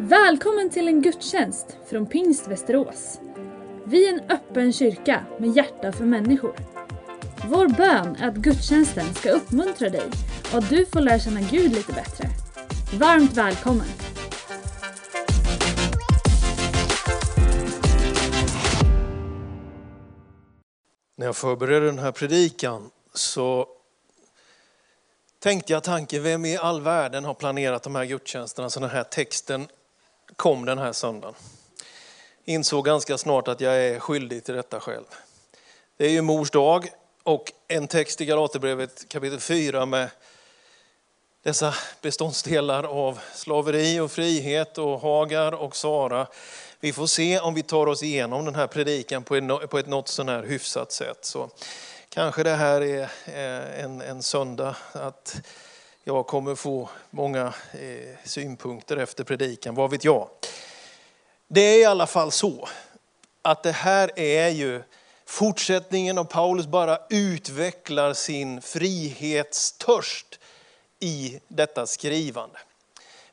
Välkommen till en gudstjänst från Pingst Västerås. Vi är en öppen kyrka med hjärta för människor. Vår bön är att gudstjänsten ska uppmuntra dig och att du får lära känna Gud lite bättre. Varmt välkommen! När jag förberedde den här predikan så tänkte jag tanken, vem i all världen har planerat de här gudstjänsterna så den här texten kom den här söndagen? Insåg ganska snart att jag är skyldig till detta själv. Det är ju mors dag och en text i Galaterbrevet kapitel 4 med dessa beståndsdelar av slaveri och frihet och Hagar och Sara. Vi får se om vi tar oss igenom den här predikan på ett något sånär hyfsat sätt. Så kanske det här är eh, en, en söndag att jag kommer få många eh, synpunkter efter predikan, vad vet jag. Det är i alla fall så att det här är ju fortsättningen och Paulus bara utvecklar sin frihetstörst i detta skrivande.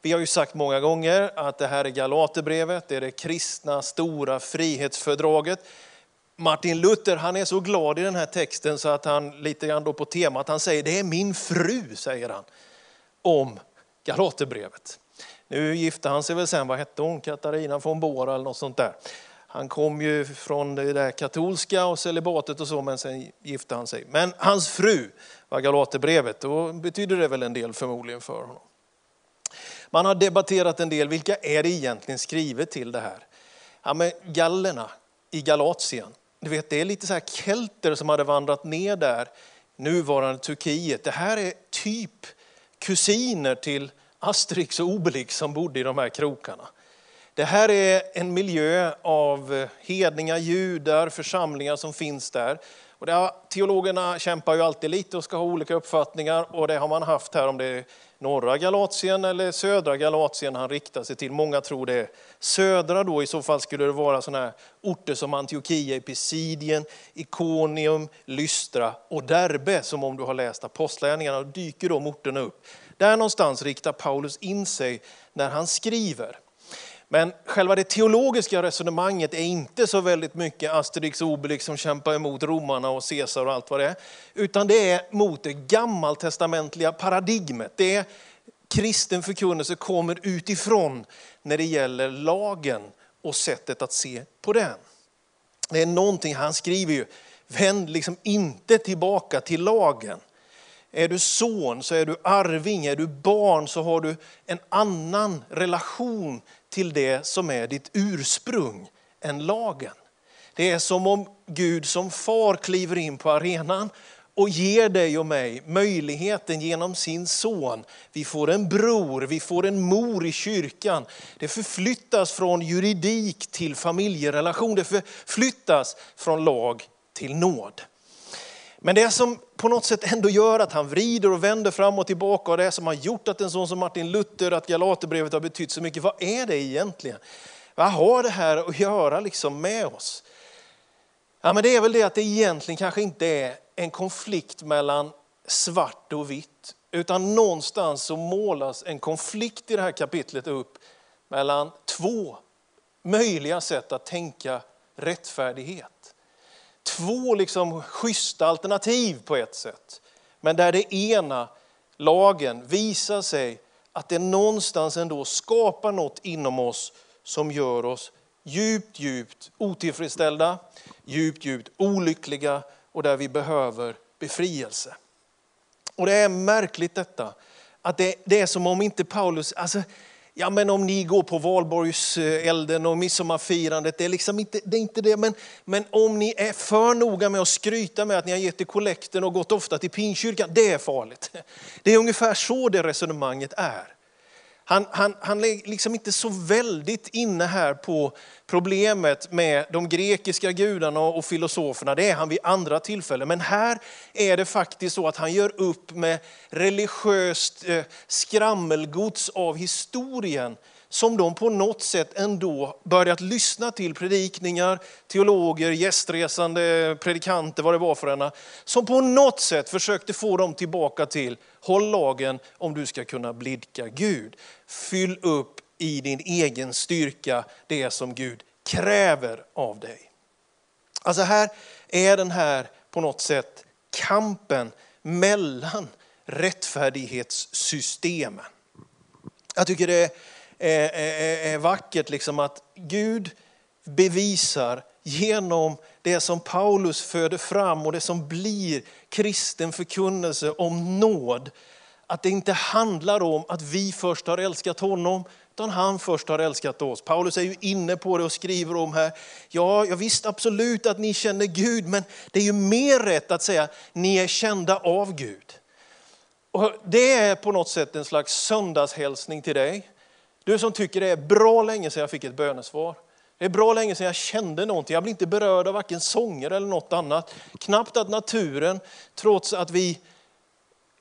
Vi har ju sagt många gånger att det här är Galaterbrevet, det är det kristna stora frihetsfördraget. Martin Luther han är så glad i den här texten så att han lite grann då på temat, han säger det är min fru, säger han om Galaterbrevet. Nu gifte han sig väl sen, vad hette hon, Katarina von Bora eller något sånt där. Han kom ju från det där katolska och celibatet och så, men sen gifte han sig. Men hans fru var Galaterbrevet, då betyder det väl en del förmodligen för honom. Man har debatterat en del, vilka är det egentligen skrivet till det här? Ja, men gallerna i Galatien, du vet, det är lite så här kelter som hade vandrat ner där, nuvarande Turkiet. Det här är typ kusiner till Asterix och Obelix som bodde i de här krokarna. Det här är en miljö av hedningar, judar, församlingar som finns där. Och där, teologerna kämpar ju alltid lite och ska ha olika uppfattningar och det har man haft här om det är norra Galatien eller södra Galatien han riktar sig till. Många tror det är södra då, i så fall skulle det vara sådana här orter som Antiochia i Pisidien, Ikonium, Lystra och Derbe, som om du har läst Apostlagärningarna, dyker de orterna upp. Där någonstans riktar Paulus in sig när han skriver. Men själva det teologiska resonemanget är inte så väldigt mycket Asterix och Obelix som kämpar emot romarna och Caesar och allt vad det är. Utan det är mot det gammaltestamentliga paradigmet. Det är kristen förkunnelse kommer utifrån när det gäller lagen och sättet att se på den. Det är någonting, han skriver ju, vänd liksom inte tillbaka till lagen. Är du son så är du arving, är du barn så har du en annan relation till det som är ditt ursprung än lagen. Det är som om Gud som far kliver in på arenan och ger dig och mig möjligheten genom sin son. Vi får en bror, vi får en mor i kyrkan. Det förflyttas från juridik till familjerelation, det förflyttas från lag till nåd. Men det som på något sätt ändå gör att han vrider och vänder fram och tillbaka och det som har gjort att en sån som Martin Luther, att Galaterbrevet har betytt så mycket, vad är det egentligen? Vad har det här att göra liksom med oss? Ja, men det är väl det att det egentligen kanske inte är en konflikt mellan svart och vitt, utan någonstans så målas en konflikt i det här kapitlet upp mellan två möjliga sätt att tänka rättfärdighet två liksom schyssta alternativ på ett sätt. Men där det ena, lagen, visar sig att det någonstans ändå skapar något inom oss som gör oss djupt, djupt otillfredsställda, djupt, djupt olyckliga och där vi behöver befrielse. Och det är märkligt detta, att det, det är som om inte Paulus, alltså ja men om ni går på valborgselden och midsommarfirandet, det är liksom inte det, är inte det. Men, men om ni är för noga med att skryta med att ni har gett till kollekten och gått ofta till pinkyrkan, det är farligt. Det är ungefär så det resonemanget är. Han, han, han är liksom inte så väldigt inne här på problemet med de grekiska gudarna och filosoferna. Det är han vid andra tillfällen. Men här är det faktiskt så att han gör upp med religiöst eh, skrammelgods av historien som de på något sätt ändå börjat lyssna till predikningar, teologer, gästresande predikanter, vad det var för ena, som på något sätt försökte få dem tillbaka till håll lagen om du ska kunna blidka Gud. Fyll upp i din egen styrka det som Gud kräver av dig. Alltså här är den här på något sätt kampen mellan rättfärdighetssystemen. Jag tycker det är, är, är vackert liksom att Gud bevisar genom det som Paulus föder fram och det som blir kristen förkunnelse om nåd. Att det inte handlar om att vi först har älskat honom, utan han först har älskat oss. Paulus är ju inne på det och skriver om här, ja, jag visst absolut att ni känner Gud, men det är ju mer rätt att säga ni är kända av Gud. Och det är på något sätt en slags söndagshälsning till dig. Du som tycker det är bra länge sedan jag fick ett bönesvar. Det är bra länge sedan jag kände någonting. Jag blir inte berörd av varken sånger eller något annat. Knappt att naturen, trots att vi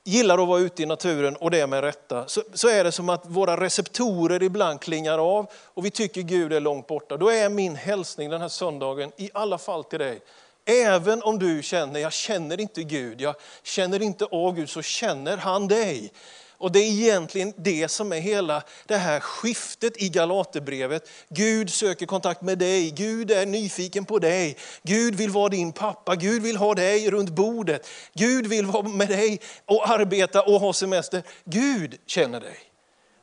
gillar att vara ute i naturen och det med rätta, så, så är det som att våra receptorer ibland klingar av och vi tycker Gud är långt borta. Då är min hälsning den här söndagen i alla fall till dig. Även om du känner, jag känner inte Gud, jag känner inte av Gud, så känner han dig. Och det är egentligen det som är hela det här skiftet i Galaterbrevet. Gud söker kontakt med dig, Gud är nyfiken på dig. Gud vill vara din pappa, Gud vill ha dig runt bordet. Gud vill vara med dig och arbeta och ha semester. Gud känner dig.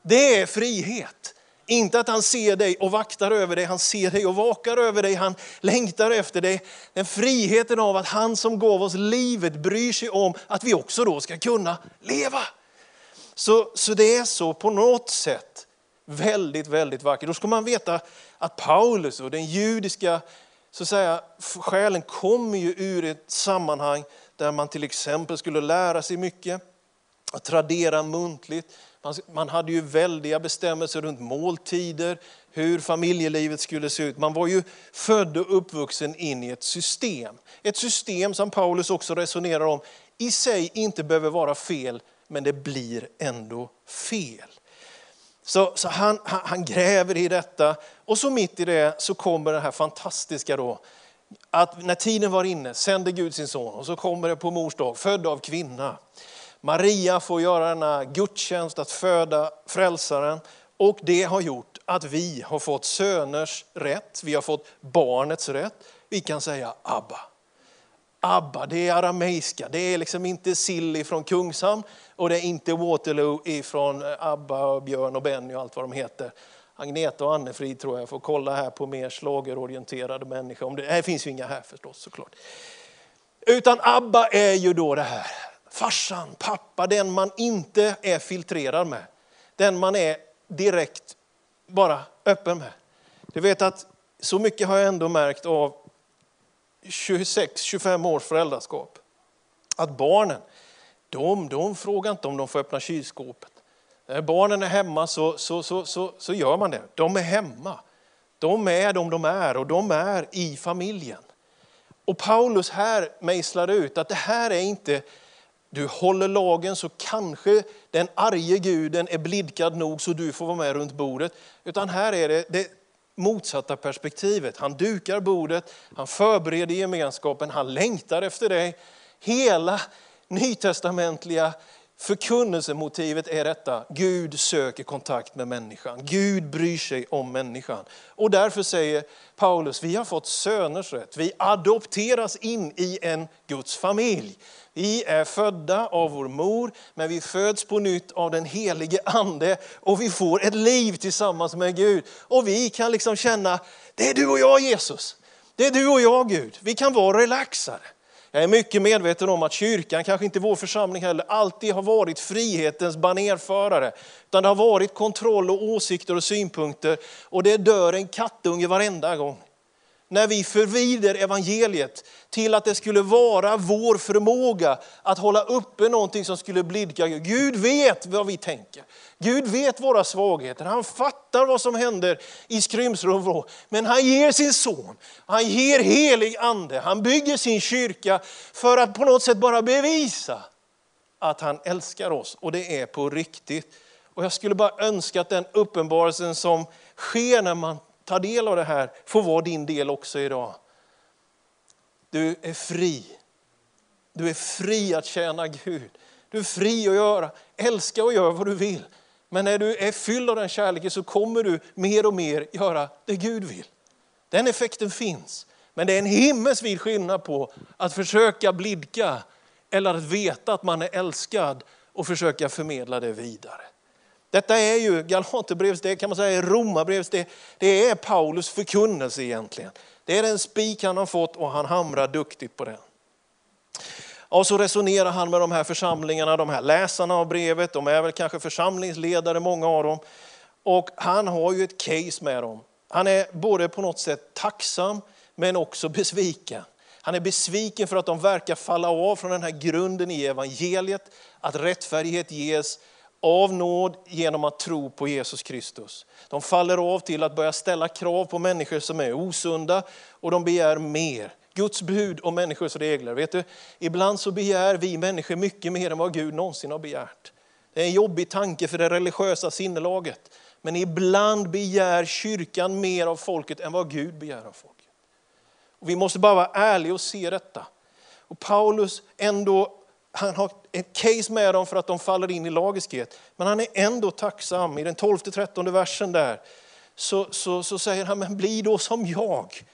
Det är frihet. Inte att han ser dig och vaktar över dig, han ser dig och vakar över dig, han längtar efter dig. Den friheten av att han som gav oss livet bryr sig om att vi också då ska kunna leva. Så, så det är så på något sätt väldigt, väldigt vackert. Då ska man veta att Paulus och den judiska så att säga, själen kommer ju ur ett sammanhang där man till exempel skulle lära sig mycket, att tradera muntligt. Man, man hade ju väldiga bestämmelser runt måltider, hur familjelivet skulle se ut. Man var ju född och uppvuxen in i ett system. Ett system som Paulus också resonerar om, i sig inte behöver vara fel, men det blir ändå fel. Så, så han, han, han, gräver i detta och så mitt i det så kommer det här fantastiska då. Att när tiden var inne sände Gud sin son och så kommer det på mors dag, född av kvinna. Maria får göra denna gudstjänst att föda frälsaren och det har gjort att vi har fått söners rätt, vi har fått barnets rätt. Vi kan säga Abba. Abba, det är arameiska, det är liksom inte Silly från Kungshamn och det är inte Waterloo ifrån eh, Abba, och Björn och Benny och allt vad de heter. Agneta och Annefrid tror jag får kolla här på mer slagerorienterade människor. Om det, det finns ju inga här förstås såklart. Utan Abba är ju då det här, farsan, pappa, den man inte är filtrerad med. Den man är direkt bara öppen med. Du vet att så mycket har jag ändå märkt av 26-25 års föräldraskap. Att barnen, de, de frågar inte om de får öppna kylskåpet. När barnen är hemma så, så, så, så, så gör man det. De är hemma. De är de de är och de är i familjen. Och Paulus här mejslar ut att det här är inte, du håller lagen så kanske den arge guden är blidkad nog så du får vara med runt bordet. Utan här är det, det motsatta perspektivet. Han dukar bordet, han förbereder gemenskapen, han längtar efter dig. Hela nytestamentliga förkunnelsemotivet är detta. Gud söker kontakt med människan. Gud bryr sig om människan. Och därför säger Paulus, vi har fått söners rätt. Vi adopteras in i en Guds familj. Vi är födda av vår mor, men vi föds på nytt av den helige ande och vi får ett liv tillsammans med Gud. Och vi kan liksom känna, det är du och jag Jesus. Det är du och jag Gud. Vi kan vara relaxade. Jag är mycket medveten om att kyrkan, kanske inte vår församling heller, alltid har varit frihetens banerförare. Utan det har varit kontroll och åsikter och synpunkter och det dör en kattunge varenda gång när vi förvrider evangeliet till att det skulle vara vår förmåga att hålla uppe någonting som skulle blidka Gud. Gud vet vad vi tänker. Gud vet våra svagheter. Han fattar vad som händer i skrymslen. Men han ger sin son, han ger helig ande, han bygger sin kyrka för att på något sätt bara bevisa att han älskar oss. Och det är på riktigt. Och jag skulle bara önska att den uppenbarelsen som sker när man ta del av det här får vara din del också idag. Du är fri. Du är fri att tjäna Gud. Du är fri att göra, älska och göra vad du vill. Men när du är fylld av den kärleken så kommer du mer och mer göra det Gud vill. Den effekten finns. Men det är en himmelsvid skillnad på att försöka blidka eller att veta att man är älskad och försöka förmedla det vidare. Detta är ju Galaterbrevets, det kan man säga Romarbrevets, det, det är Paulus förkunnelse egentligen. Det är den spik han har fått och han hamrar duktigt på den. Och så resonerar han med de här församlingarna, de här läsarna av brevet, de är väl kanske församlingsledare många av dem. Och han har ju ett case med dem. Han är både på något sätt tacksam men också besviken. Han är besviken för att de verkar falla av från den här grunden i evangeliet, att rättfärdighet ges av nåd genom att tro på Jesus Kristus. De faller av till att börja ställa krav på människor som är osunda och de begär mer. Guds bud och människors regler. Vet du, ibland så begär vi människor mycket mer än vad Gud någonsin har begärt. Det är en jobbig tanke för det religiösa sinnelaget. Men ibland begär kyrkan mer av folket än vad Gud begär av folket. Och vi måste bara vara ärliga och se detta. Och Paulus ändå, han har ett case med dem för att de faller in i lagiskhet. Men han är ändå tacksam. I den 12-13 versen där så, så, så säger han, men bli då som jag.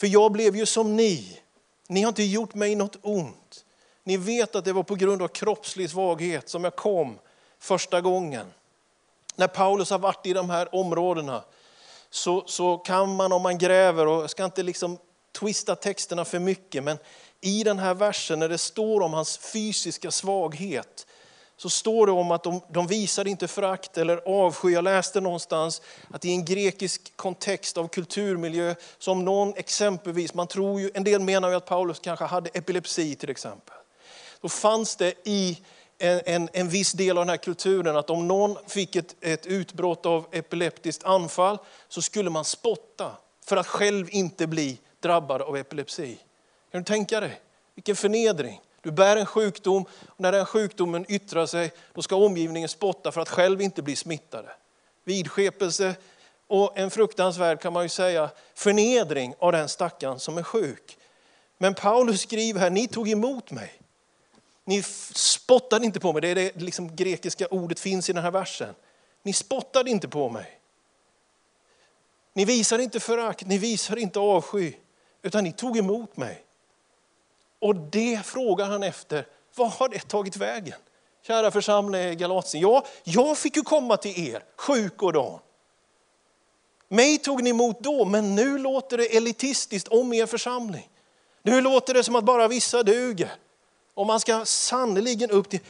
För jag blev ju som ni. Ni har inte gjort mig något ont. Ni vet att det var på grund av kroppslig svaghet som jag kom första gången. När Paulus har varit i de här områdena så, så kan man om man gräver, och jag ska inte liksom twista texterna för mycket, men i den här versen när det står om hans fysiska svaghet så står det om att de, de visar inte förakt eller avsky. Jag läste någonstans att i en grekisk kontext av kulturmiljö, som någon exempelvis, man tror ju, en del menar ju att Paulus kanske hade epilepsi till exempel. Då fanns det i en, en, en viss del av den här kulturen att om någon fick ett, ett utbrott av epileptiskt anfall så skulle man spotta för att själv inte bli drabbad av epilepsi. Kan du tänka dig? Vilken förnedring. Du bär en sjukdom och när den sjukdomen yttrar sig då ska omgivningen spotta för att själv inte bli smittade. Vidskepelse och en fruktansvärd kan man ju säga förnedring av den stackaren som är sjuk. Men Paulus skriver här, ni tog emot mig. Ni spottade inte på mig, det är det liksom grekiska ordet finns i den här versen. Ni spottade inte på mig. Ni visar inte förakt, ni visar inte avsky, utan ni tog emot mig. Och det frågar han efter, vad har det tagit vägen? Kära församling i Galatien, ja, jag fick ju komma till er, sjuk och dan. Mig tog ni emot då, men nu låter det elitistiskt om er församling. Nu låter det som att bara vissa duger. Och man ska sannerligen upp till...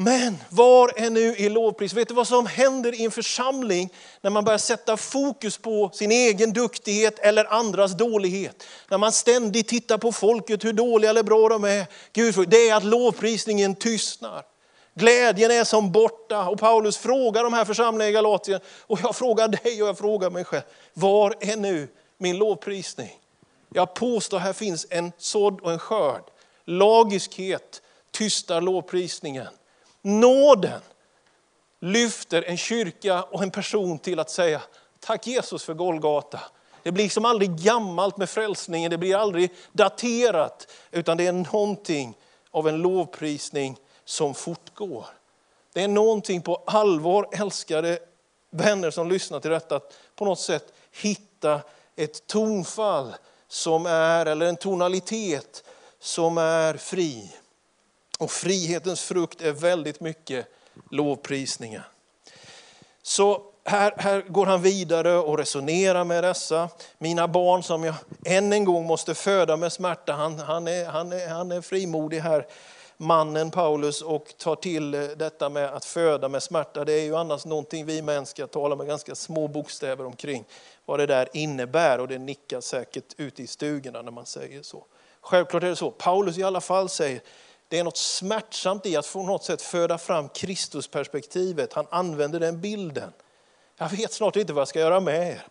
Men var är nu i lovpris? Vet du vad som händer i en församling när man börjar sätta fokus på sin egen duktighet eller andras dålighet? När man ständigt tittar på folket, hur dåliga eller bra de är. Gud, det är att lovprisningen tystnar. Glädjen är som borta. Och Paulus frågar de här församlingarna i Galatien, och jag frågar dig och jag frågar mig själv, var är nu min lovprisning? Jag påstår här finns en sådd och en skörd. Lagiskhet tystar lovprisningen. Nåden lyfter en kyrka och en person till att säga tack Jesus för Golgata. Det blir liksom aldrig gammalt med frälsningen, det blir aldrig daterat, utan det är någonting av en lovprisning som fortgår. Det är någonting på allvar, älskade vänner som lyssnar till detta, att på något sätt hitta ett tonfall som är, eller en tonalitet som är fri. Och frihetens frukt är väldigt mycket lovprisningar. Så här, här går han vidare och resonerar med dessa. Mina barn som jag än en gång måste föda med smärta. Han, han, är, han, är, han är frimodig här, mannen Paulus, och tar till eh, detta med att föda med smärta. Det är ju annars någonting vi män ska tala med ganska små bokstäver omkring vad det där innebär. Och det nickar säkert ute i stugorna när man säger så. Självklart är det så. Paulus i alla fall säger det är något smärtsamt i att på något sätt föda fram Kristusperspektivet. Han använder den bilden. Jag vet snart inte vad jag ska göra med er.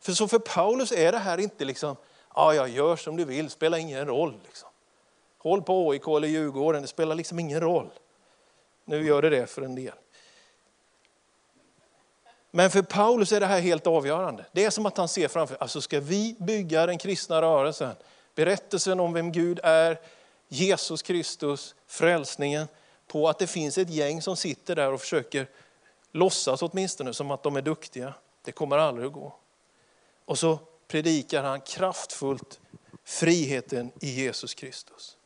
För så för Paulus är det här inte liksom, ja jag gör som du vill, spelar ingen roll. Liksom. Håll på AIK eller Djurgården, det spelar liksom ingen roll. Nu gör det det för en del. Men för Paulus är det här helt avgörande. Det är som att han ser framför alltså ska vi bygga den kristna rörelsen, berättelsen om vem Gud är, Jesus Kristus, frälsningen, på att det finns ett gäng som sitter där och försöker låtsas åtminstone som att de är duktiga. Det kommer aldrig att gå. Och så predikar han kraftfullt friheten i Jesus Kristus.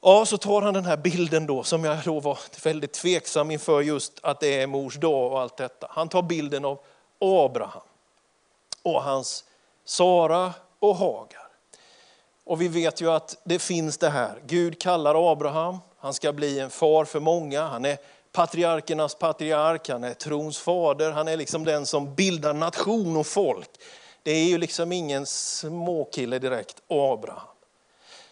Ja, så tar han den här bilden då som jag då var väldigt tveksam inför just att det är mors dag och allt detta. Han tar bilden av Abraham och hans Sara och Hagar. Och vi vet ju att det finns det här. Gud kallar Abraham, han ska bli en far för många. Han är patriarkernas patriark, han är trons fader, han är liksom den som bildar nation och folk. Det är ju liksom ingen småkille direkt, Abraham.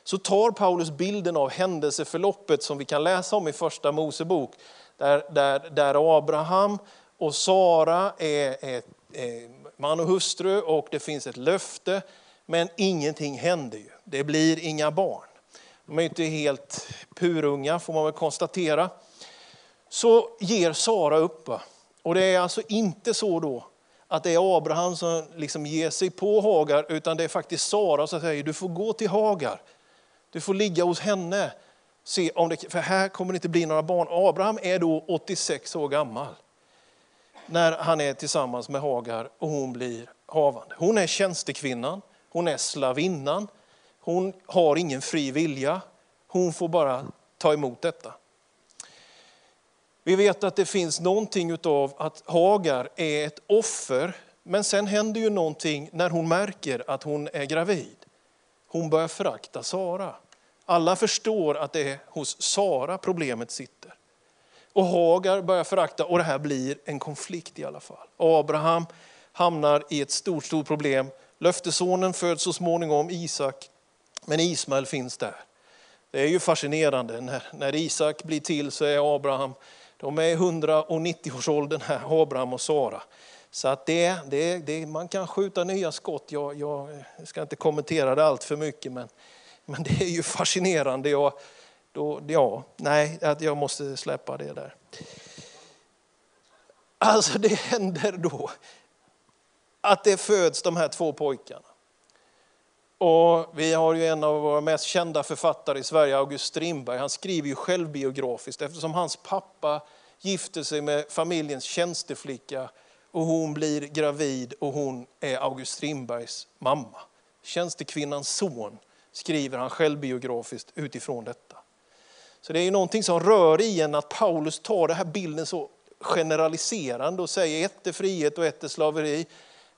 Så tar Paulus bilden av händelseförloppet som vi kan läsa om i första Mosebok, där, där, där Abraham och Sara är, är, är man och hustru och det finns ett löfte, men ingenting händer ju. Det blir inga barn. De är inte helt purunga får man väl konstatera. Så ger Sara upp. Och det är alltså inte så då att det är Abraham som liksom ger sig på Hagar, utan det är faktiskt Sara som säger du får gå till Hagar. Du får ligga hos henne. Se om det, för här kommer det inte bli några barn. Abraham är då 86 år gammal när han är tillsammans med Hagar och hon blir havande. Hon är tjänstekvinnan, hon är slavinnan, hon har ingen fri vilja. Hon får bara ta emot detta. Vi vet att det finns någonting av att Hagar är ett offer, men sen händer ju någonting när hon märker att hon är gravid. Hon börjar förakta Sara. Alla förstår att det är hos Sara problemet sitter. Och Hagar börjar förakta och det här blir en konflikt i alla fall. Abraham hamnar i ett stort, stort problem. Löftesonen föds så småningom, Isak, men Ismael finns där. Det är ju fascinerande, när, när Isak blir till så är Abraham, de är i 190-årsåldern här, Abraham och Sara. Så att det, det, det, man kan skjuta nya skott, jag, jag ska inte kommentera det allt för mycket, men, men det är ju fascinerande. Jag, då, ja, nej, jag måste släppa det där. Alltså det händer då att det föds de här två pojkarna. Och vi har ju en av våra mest kända författare i Sverige, August Strindberg. Han skriver ju självbiografiskt eftersom hans pappa gifte sig med familjens tjänsteflicka och hon blir gravid och hon är August Strindbergs mamma. Tjänstekvinnans son skriver han självbiografiskt utifrån detta. Så det är någonting som rör i en att Paulus tar den här bilden så generaliserande och säger ett är frihet och ett är slaveri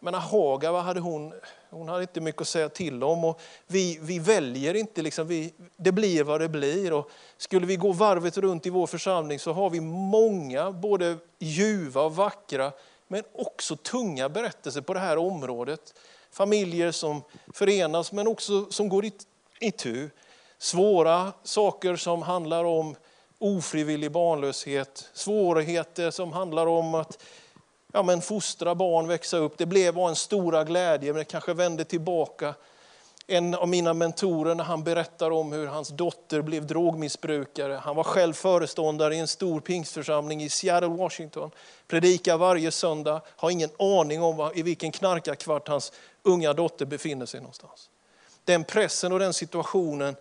menar, Haga, vad hade hon? Hon hade inte mycket att säga till om. Och vi, vi väljer inte, liksom, vi, det blir vad det blir. Och skulle vi gå varvet runt i vår församling så har vi många, både ljuva och vackra, men också tunga berättelser på det här området. Familjer som förenas men också som går i, i tur. Svåra saker som handlar om ofrivillig barnlöshet, svårigheter som handlar om att ja, men fostra barn, växa upp. Det blev en stora glädje, men det kanske vände tillbaka. En av mina mentorer när han berättar om hur hans dotter blev drogmissbrukare. Han var själv föreståndare i en stor pingstförsamling i Seattle, Washington. Predikar varje söndag, har ingen aning om i vilken knarkarkvart hans unga dotter befinner sig någonstans. Den pressen och den situationen,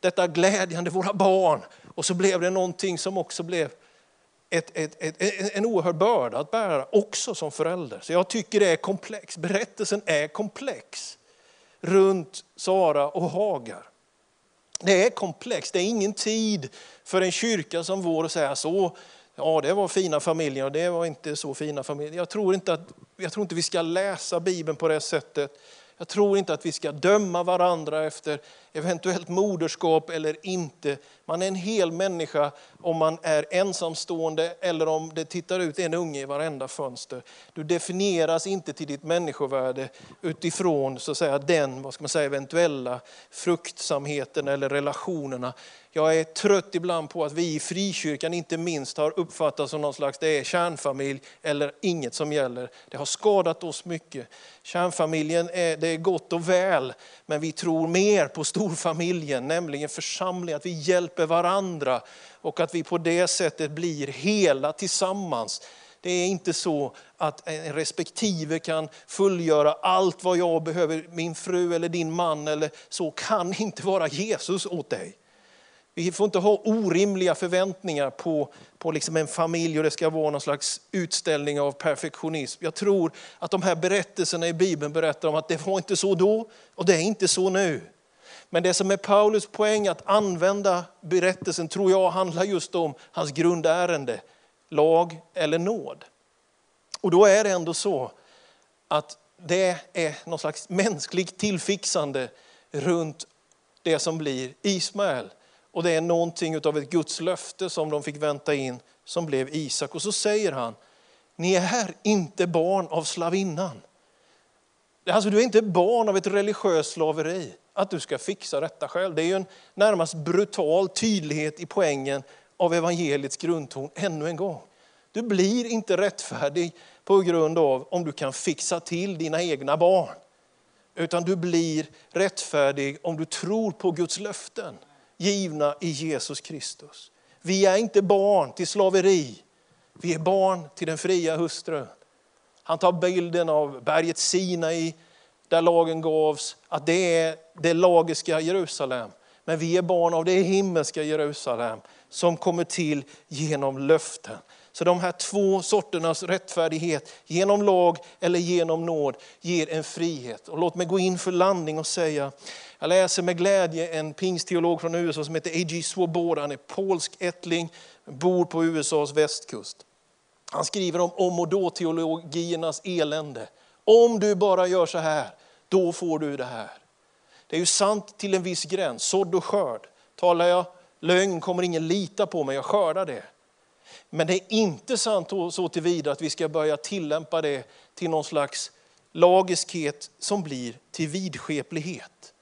detta glädjande våra barn. Och så blev det någonting som också blev ett, ett, ett, en oerhörd börda att bära, också som förälder. Så jag tycker det är komplex. Berättelsen är komplex runt Sara och Hagar. Det är komplext, det är ingen tid för en kyrka som vår att säga så, ja det var fina familjer och det var inte så fina familjer. Jag tror inte, att, jag tror inte vi ska läsa Bibeln på det sättet. Jag tror inte att vi ska döma varandra efter eventuellt moderskap eller inte. Man är en hel människa om man är ensamstående eller om det tittar ut en unge i varenda fönster. Du definieras inte till ditt människovärde utifrån så att säga, den vad ska man säga, eventuella fruktsamheten eller relationerna. Jag är trött ibland på att vi i frikyrkan inte minst har uppfattats som någon slags det är kärnfamilj eller inget som gäller. Det har skadat oss mycket. Kärnfamiljen är, det är gott och väl, men vi tror mer på storfamiljen, nämligen församlingen, att vi hjälper varandra och att vi på det sättet blir hela tillsammans. Det är inte så att en respektive kan fullgöra allt vad jag behöver, min fru eller din man eller så kan inte vara Jesus åt dig. Vi får inte ha orimliga förväntningar på, på liksom en familj och det ska vara någon slags utställning av perfektionism. Jag tror att de här berättelserna i Bibeln berättar om att det var inte så då och det är inte så nu. Men det som är Paulus poäng att använda berättelsen tror jag handlar just om hans grundärende, lag eller nåd. Och då är det ändå så att det är någon slags mänskligt tillfixande runt det som blir Ismael. Och det är någonting av ett Guds löfte som de fick vänta in som blev Isak. Och så säger han, ni är inte barn av slavinnan. Alltså du är inte barn av ett religiöst slaveri, att du ska fixa detta själv. Det är ju en närmast brutal tydlighet i poängen av evangeliets grundton ännu en gång. Du blir inte rättfärdig på grund av om du kan fixa till dina egna barn. Utan du blir rättfärdig om du tror på Guds löften givna i Jesus Kristus. Vi är inte barn till slaveri, vi är barn till den fria hustrun. Han tar bilden av berget Sinai där lagen gavs, att det är det lagiska Jerusalem. Men vi är barn av det himmelska Jerusalem som kommer till genom löften. Så de här två sorternas rättfärdighet, genom lag eller genom nåd, ger en frihet. Och låt mig gå in för landning och säga, jag läser med glädje en pingstteolog från USA som heter A.G. Swoboda. Han är polsk ättling, bor på USAs västkust. Han skriver om om och då-teologiernas elände. Om du bara gör så här, då får du det här. Det är ju sant till en viss gräns, sådd och skörd. Talar jag lögn kommer ingen lita på mig, jag skördar det. Men det är inte sant så tillvida att vi ska börja tillämpa det till någon slags lagiskhet som blir till vidskeplighet.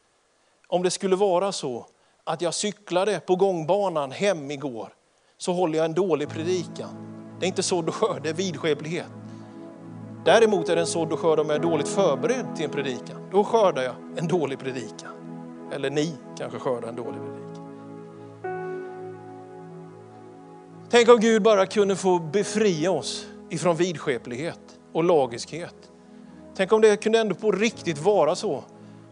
Om det skulle vara så att jag cyklade på gångbanan hem igår så håller jag en dålig predikan. Det är inte sådd och skörd, det är vidskeplighet. Däremot är det en sådd och skörd om jag är dåligt förberedd till en predikan. Då skördar jag en dålig predikan. Eller ni kanske skördar en dålig predikan. Tänk om Gud bara kunde få befria oss ifrån vidskeplighet och lagiskhet. Tänk om det kunde ändå på riktigt vara så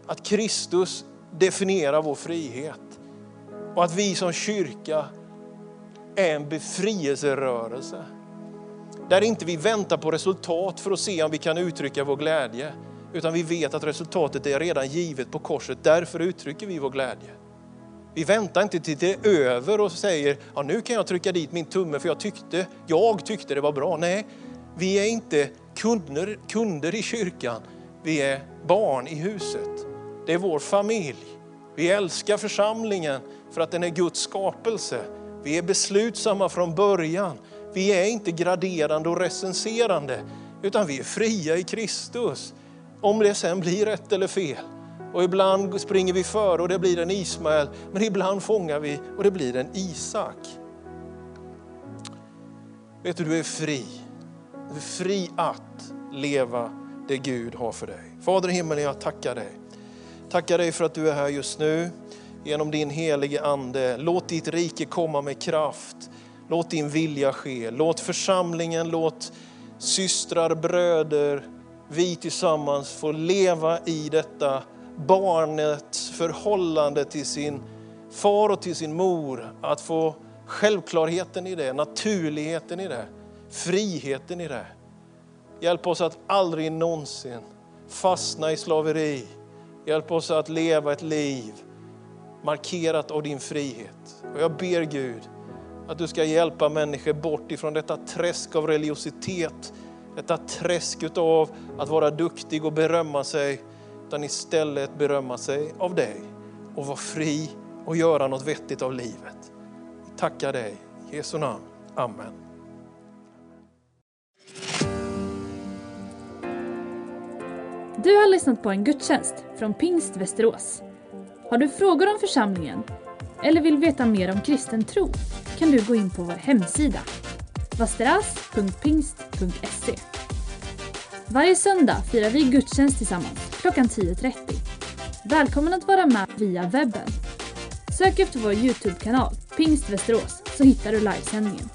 att Kristus definierar vår frihet och att vi som kyrka är en befrielserörelse. Där inte vi väntar på resultat för att se om vi kan uttrycka vår glädje, utan vi vet att resultatet är redan givet på korset. Därför uttrycker vi vår glädje. Vi väntar inte till det är över och säger, ja, nu kan jag trycka dit min tumme för jag tyckte, jag tyckte det var bra. Nej, vi är inte kunder, kunder i kyrkan. Vi är barn i huset. Det är vår familj. Vi älskar församlingen för att den är Guds skapelse. Vi är beslutsamma från början. Vi är inte graderande och recenserande, utan vi är fria i Kristus. Om det sen blir rätt eller fel. Och ibland springer vi före och det blir en Ismael, men ibland fångar vi och det blir en Isak. Vet du, du är fri. Du är fri att leva det Gud har för dig. Fader i himmelen, jag tackar dig. Tackar dig för att du är här just nu genom din helige Ande. Låt ditt rike komma med kraft. Låt din vilja ske. Låt församlingen, låt systrar, bröder, vi tillsammans få leva i detta barnets förhållande till sin far och till sin mor. Att få självklarheten i det, naturligheten i det, friheten i det. Hjälp oss att aldrig någonsin fastna i slaveri. Hjälp oss att leva ett liv markerat av din frihet. Och jag ber Gud att du ska hjälpa människor bort ifrån detta träsk av religiositet, detta träsk av att vara duktig och berömma sig utan istället berömma sig av dig och vara fri och göra något vettigt av livet. Vi tackar dig. I Jesu namn. Amen. Du har lyssnat på en gudstjänst från Pingst Västerås. Har du frågor om församlingen eller vill veta mer om kristen tro kan du gå in på vår hemsida vasteras.pingst.se Varje söndag firar vi gudstjänst tillsammans klockan 10.30. Välkommen att vara med via webben. Sök efter vår Youtube-kanal, Pingst Västerås, så hittar du livesändningen.